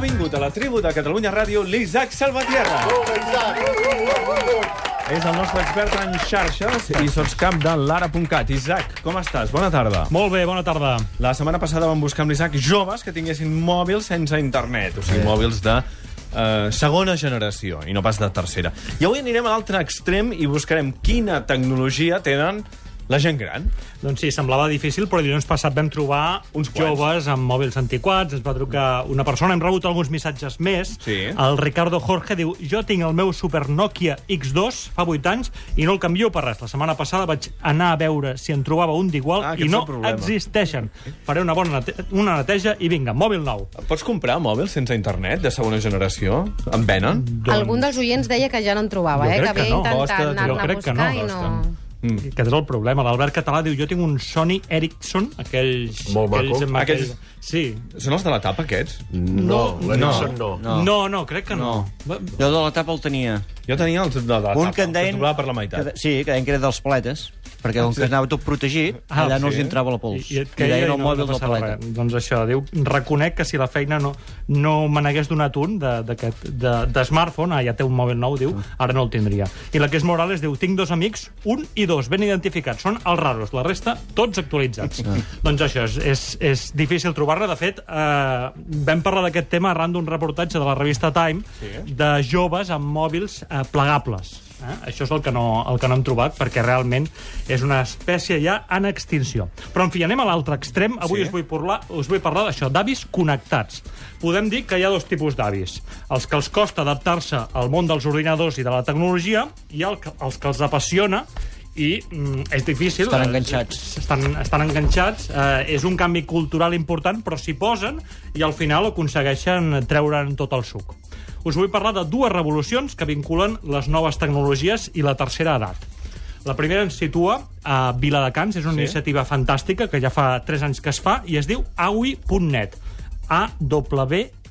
Ha vingut a la tribu de Catalunya Ràdio l'Isaac Salvatierra. És el nostre expert en xarxes i sotscap de l'ara.cat. Isaac, com estàs? Bona tarda. Molt bé, bona tarda. La setmana passada vam buscar amb l'Isaac joves que tinguessin mòbils sense internet, o sigui, mòbils de eh, segona generació i no pas de tercera. I avui anirem a l'altre extrem i buscarem quina tecnologia tenen la gent gran. Doncs sí, semblava difícil, però dilluns passat vam trobar Uns quants. joves amb mòbils antiquats, ens va trucar una persona, hem rebut alguns missatges més. Sí. El Ricardo Jorge diu, jo tinc el meu Super Nokia X2 fa 8 anys i no el canvio per res. La setmana passada vaig anar a veure si en trobava un d'igual Ah, i no existeixen. Faré una bona nete una neteja i vinga, mòbil nou. Pots comprar mòbils sense internet de segona generació? En venen? Doncs- Algun dels oients deia que ja no en trobava, Jo eh? crec que que havia no. intentat anar-ne a crec que buscar no, i costa. No... Mm. Aquest és el problema. L'Albert Català diu, jo tinc un Sony Ericsson, aquells... Molt maco. aquells, amb Aquells- aquell- Sí. Són els de la tapa, aquests? No, l'Ericsson no. No. no, no, crec que no. No. Jo de la tapa el tenia. Jo tenia els de la tapa, Un que en deien... per la meitat. Que, sí, que deien que era dels paletes, perquè com que anava tot protegit, Ah, allà no sí? els entrava la pols. I, i I deien el no, mòbil no del passava paleta. Doncs això, diu, reconec que si la feina no, no me n'hagués donat un de, d'aquest- de, de smartphone, ah, ja té un mòbil nou, diu, ara no el tindria. I la que és Morales diu, tinc dos amics, un i dos, ben identificats, són els raros, la resta, tots actualitzats. doncs això, és, és, és difícil trobar-ne. De fet, eh, vam parlar d'aquest tema arran d'un reportatge de la revista Time sí. de joves amb mòbils eh, plegables. Eh? Això és el que, no, el que no hem trobat, perquè realment és una espècie ja en extinció. Però, en fi, anem a l'altre extrem. Avui Sí. us vull parlar, us vull parlar d'això, d'avis connectats. Podem dir que hi ha dos tipus d'avis. Els que els costa adaptar-se al món dels ordinadors i de la tecnologia i el, que- els que els apassiona i mm, és difícil. Estan eh, enganxats. Estan, estan enganxats. Eh, és un canvi cultural important, però s'hi posen i al final aconsegueixen treure'n tot el suc. Us vull parlar de dues revolucions que vinculen les noves tecnologies i la tercera edat. La primera ens situa a Viladecans, és una Sí. iniciativa fantàstica que ja fa 3 anys que es fa i es diu awi.net.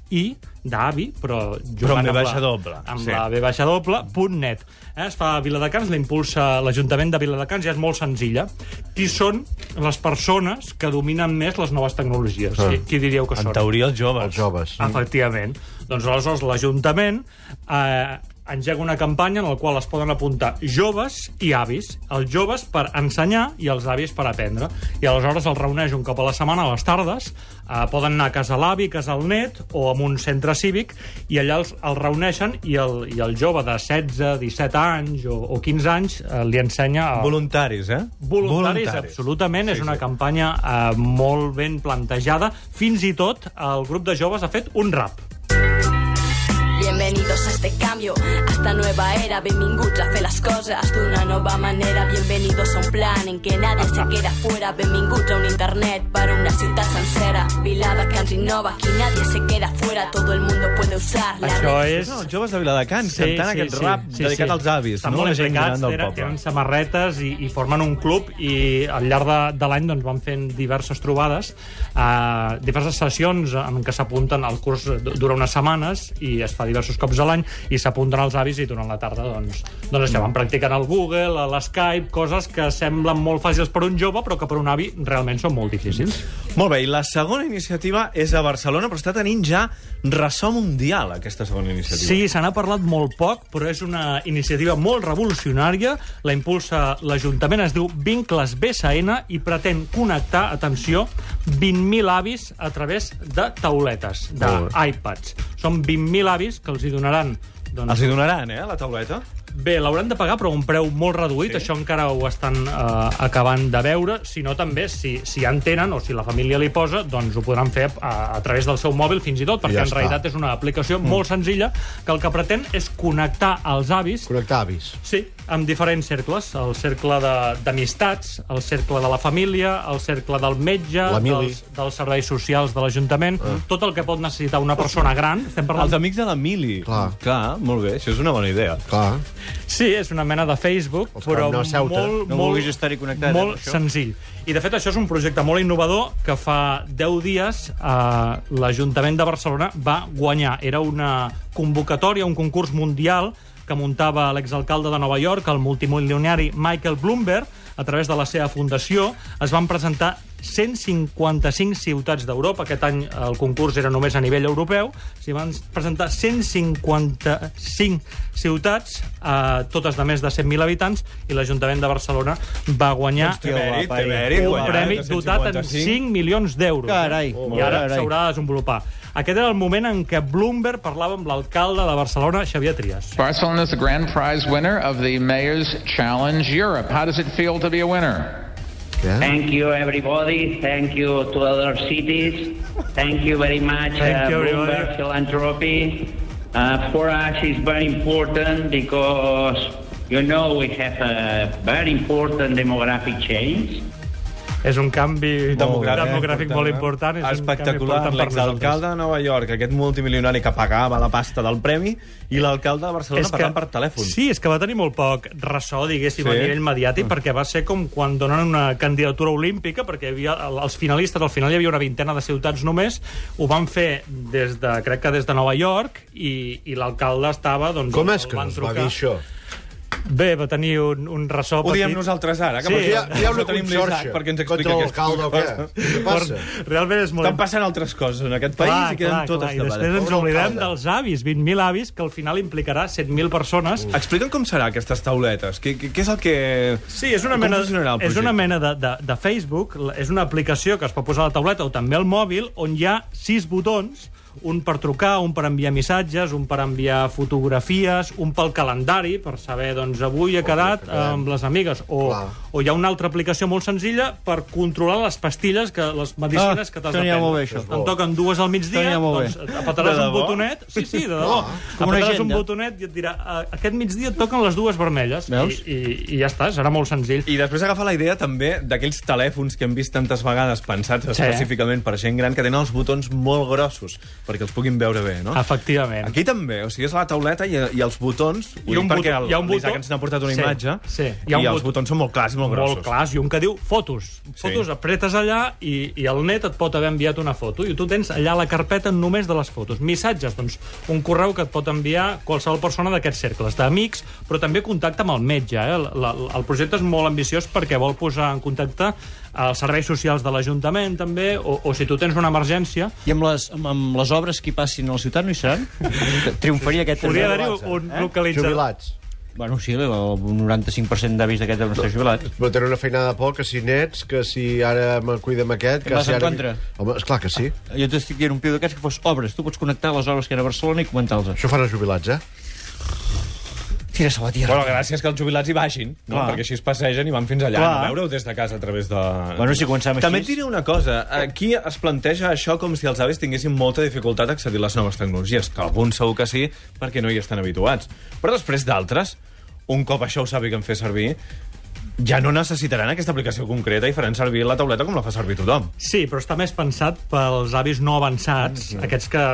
A-W-I d'avi, però Però amb jugant V la- baixa doble, Amb sí. la V baixa doble, punt net. Eh, es fa a Viladecans, l'impulsa l'Ajuntament de Viladecans i és molt senzilla. Qui són les persones que dominen més les noves tecnologies? Qui, qui diríeu que En són? teoria, els joves. Els joves. Efectivament. Doncs aleshores l'Ajuntament eh, engega una campanya en la qual es poden apuntar joves i avis. Els joves per ensenyar i els avis per aprendre. I aleshores els reuneix un cop a la setmana a les tardes. Eh, poden anar a casa l'avi, a casa el net o a un centre cívic i allà els, els reuneixen i el, i el jove de 16, 17 anys o, o 15 anys eh, li ensenya... A... Voluntaris, eh? Voluntaris, absolutament. Sí, és una sí. campanya eh, molt ben plantejada. Fins i tot el grup de joves ha fet un rap. Bienvenidos a este cambio, a esta nueva era. Benvinguts a fer les coses d'una nova manera. Bienvenidos a un plan en què nadie se queda fuera. Benvinguts a un internet para una ciutat sencera. Vilada que ens innova, aquí nadie se queda fuera. Todo el mundo Això és... Són els joves de Viladecans cantant aquest rap dedicat als avis, Estan no? molt La gent gran implicats, tenen, poble. tenen samarretes i, i formen un club i al llarg de, de l'any doncs, van fent diverses trobades, eh, diverses sessions en què s'apunten, el curs du- dura unes setmanes i es fa diversos cops a l'any i s'apunten els avis i durant la tarda doncs, doncs això, van practicant el Google, l'Skype, coses que semblen molt fàcils per un jove però que per un avi realment són molt difícils. Molt bé, i la segona iniciativa és a Barcelona, però està tenint ja ressò mundial, aquesta segona iniciativa. Sí, se n'ha parlat molt poc, però és una iniciativa molt revolucionària. La impulsa l'Ajuntament, es diu Vincles BSN i pretén connectar, atenció, 20.000 avis a través de tauletes, d'iPads. Són 20.000 avis que els hi donaran doncs, Els hi donaran, eh, la tauleta? Bé, l'hauran de pagar, però a un preu molt reduït. Sí. Això encara ho estan eh, acabant de veure. Si no, també, si, si ja en tenen o si la família li posa, doncs ho podran fer a, a través del seu mòbil fins i tot, perquè ja en realitat és una aplicació molt senzilla que el que pretén és connectar els avis Connectar avis. Sí, amb diferents cercles. El cercle de- d'amistats, el cercle de la família, el cercle del metge, dels, dels serveis socials de l'Ajuntament, tot el que pot necessitar una persona gran. Estem parlant... Els amics de la Mili. Clar. Clar, molt bé, això és una bona idea. Clar. Sí, és una mena de Facebook, Els però a Ceuta. molt, No molt, estar-hi connectat, eh, molt això. senzill. I, de fet, això és un projecte molt innovador que fa 10 dies eh, l'Ajuntament de Barcelona va guanyar. Era una convocatòria, un concurs mundial que muntava l'exalcalde de Nova York, el multimilionari Michael Bloomberg, a través de la seva fundació, es van presentar 155 ciutats d'Europa. Aquest any el concurs era només a nivell europeu. S'hi van presentar 155 ciutats, eh, totes de més de 100.000 habitants, i l'Ajuntament de Barcelona va guanyar Té mèrit, guapa, té eh? mèrit. un guanyar premi de dotat en 155. 5 milions d'euros. Carai. Eh? I ara s'haurà de desenvolupar. Aquest era el moment en què Bloomberg parlava amb l'alcalde de Barcelona, Xavier Trias. Barcelona is the grand prize winner of the Mayor's Challenge Europe. How does it feel to be a winner? Thank you, everybody. Thank you to other cities. Thank you very much, Thank uh, you, everybody. Bloomberg Philanthropy. Uh, for us, it's very important because, you know, we have a very important demographic change. És un canvi demogràfic, demogràfic molt eh? important. És un canvi Espectacular. L'exalcalde de Nova York, aquest multimilionari que pagava la pasta del premi, i l'alcalde de Barcelona És que- parlant per telèfon. Sí, és que va tenir molt poc ressò, diguéssim, Sí. a nivell mediàtic, perquè va ser com quan donen una candidatura olímpica, perquè hi havia els finalistes, al final hi havia una vintena de ciutats només, ho van fer des de, crec que des de Nova York, i, i l'alcalde estava, doncs... Com és que es va dir això? Bé, va tenir un, un ressò Ho diem petit. nosaltres ara, que Sí. ha això una tenim l'Isaac perquè ens explica l'alcalde o què? aquestes Què passa? Realment és molt... Estan passant altres coses en aquest país i queden totes I després ens oblidem dels avis, 20.000 avis, que al final implicarà 100.000 persones. Explica'm com serà aquestes tauletes. Què, què, què és el que... Sí, és una Com mena, és una mena de, de, de Facebook, és una aplicació que es pot posar a la tauleta o també al mòbil, on hi ha sis botons, un per trucar, un per enviar missatges, un per enviar fotografies, un pel calendari, per saber, doncs, avui he quedat amb les amigues, o, Clar. o hi ha una altra aplicació molt senzilla per controlar les pastilles, que les medicines Ah, que t'has de prendre. molt bé, això. En toquen dues al migdia, doncs De un botonet, sí, sí, de debò, una apretaràs un botonet i et dirà "Ah, aquest migdia et toquen les dues vermelles, Veus? I, i, i ja està, serà molt senzill. I després agafa la idea també d'aquells telèfons que hem vist tantes vegades pensats específicament per gent gran que tenen els botons molt grossos perquè els puguin veure bé, no? Efectivament. Aquí també, o sigui, és la tauleta i, i els botons, I un perquè botó- el, hi ha un botó- ens n'ha portat una Sí, imatge, sí. i Hi ha un els botó- botons són molt clars i molt grossos. molt clars, i un que diu fotos. Fotos, Sí. apretes allà i, i el net et pot haver enviat una foto i tu tens allà la carpeta només de les fotos. Missatges, doncs, un correu que et pot enviar qualsevol persona d'aquests cercles, d'amics, però també contacte amb el metge. Eh? El, la, el projecte és molt ambiciós perquè vol posar en contacte els serveis socials de l'Ajuntament, també, o, o si tu tens una emergència, I amb les, amb, amb les obres que hi passin a la ciutat no hi seran? Triomfaria aquest... podria haver-hi un eh? localitzador. Jubilats. Bueno, sí, el 95% d'avis d'aquest deuen estar jubilats. Però tenen una feinada por, que si nets, que si ara me cuida amb aquest... Em vas si en ara... contra? Home, esclar que sí. Jo t'estic dient un piu d'aquests que fos obres. Tu pots connectar les obres que hi ha a Barcelona i comentar-les. Això fan els jubilats, eh? La tierra. Bueno, gràcies que els jubilats hi vagin, no? Clar. perquè així es passegen i van fins allà, Clar. a veure-ho des de casa a través de... Bueno, si comencem així... També et diré una cosa. Aquí es planteja això com si els avis tinguessin molta dificultat a accedir a les noves tecnologies, que alguns segur que sí, perquè no hi estan habituats. Però després d'altres, un cop això ho sàpiguen fer servir, ja no necessitaran aquesta aplicació concreta i faran servir la tauleta com la fa servir tothom. Sí, però està més pensat pels avis no avançats, mm -hmm. aquests que,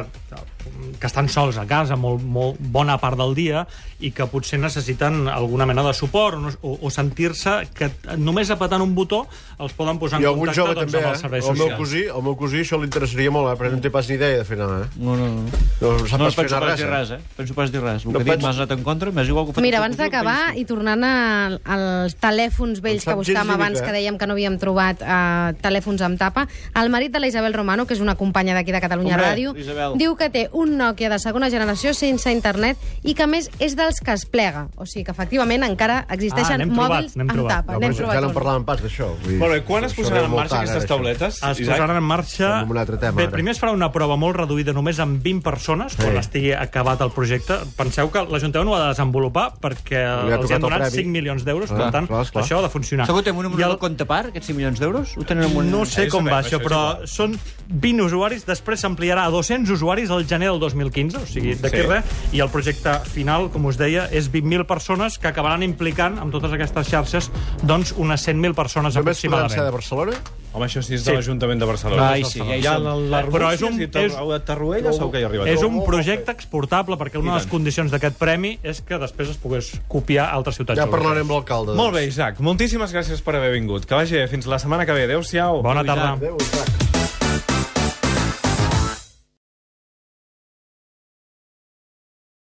que estan sols a casa molt, molt bona part del dia i que potser necessiten alguna mena de suport o, no- o, o sentir-se que només apretant un botó els poden posar en I contacte jove doncs, també, amb els eh? serveis El meu, socials. cosí, el meu cosí això li interessaria molt, eh? Però no en té pas ni idea de fer anar, eh? No, no, no. No No pas fer penso pas dir res, eh? Penso pas dir res. El No que dic penso- m'has anat en contra, m'és igual que ho faig Mira, abans d'acabar i tornant a, als telèfons vells que buscàvem abans, mica, que eh? dèiem que no havíem trobat uh, telèfons amb tapa, el marit de la Isabel Romano, que és una companya d'aquí de Catalunya Hombre, Ràdio, Isabel. diu que té un Nokia de segona generació sense internet i que, a més, és dels que es plega. O sigui que, efectivament, encara existeixen Ah, n'hem mòbils n'hem amb trobat. tapa. No, N'hem però ja no en un. parlàvem pas d'això. vull dir, Molt bé, quan es això posaran en marxa aquestes ara, això. tauletes? Es Isaac? posaran en marxa... Un altre tema, Bé, ara. primer es farà una prova molt reduïda només amb 20 persones, quan Sí. estigui acabat el projecte. Penseu que l'Ajuntament ho ha de desenvolupar perquè Li ha els tocat han el donat premi. 5 milions d'euros, Ah, per tant, clar, esclar. això ha de funcionar. Segur que té un I número el- de compte part, aquests 5 milions d'euros? Ho tenen en un... No sé Això com va això això, és però igual. són 20 usuaris, després s'ampliarà a 200 usuaris al gener del 2015, o sigui, d'aquí Sí. res, i el projecte final, com us deia, és 20.000 persones que acabaran implicant amb totes aquestes xarxes doncs unes 100.000 persones Només podran ser de aproximadament. Barcelona? Home, això sí és de Sí. l'Ajuntament de Barcelona. Ai, sí, ja hi l'Arbúcies Però és un- és- Tarruella segur que hi arriba. És un projecte exportable perquè una de les condicions d'aquest premi és que després es pogués copiar a altres ciutats Ja parlarem amb l'alcalde. doncs. Molt bé, Isaac. Moltíssimes gràcies per haver vingut. Que vagi bé. Fins la setmana que ve. Adéu-siau. Bona tarda. Adéu, Isaac.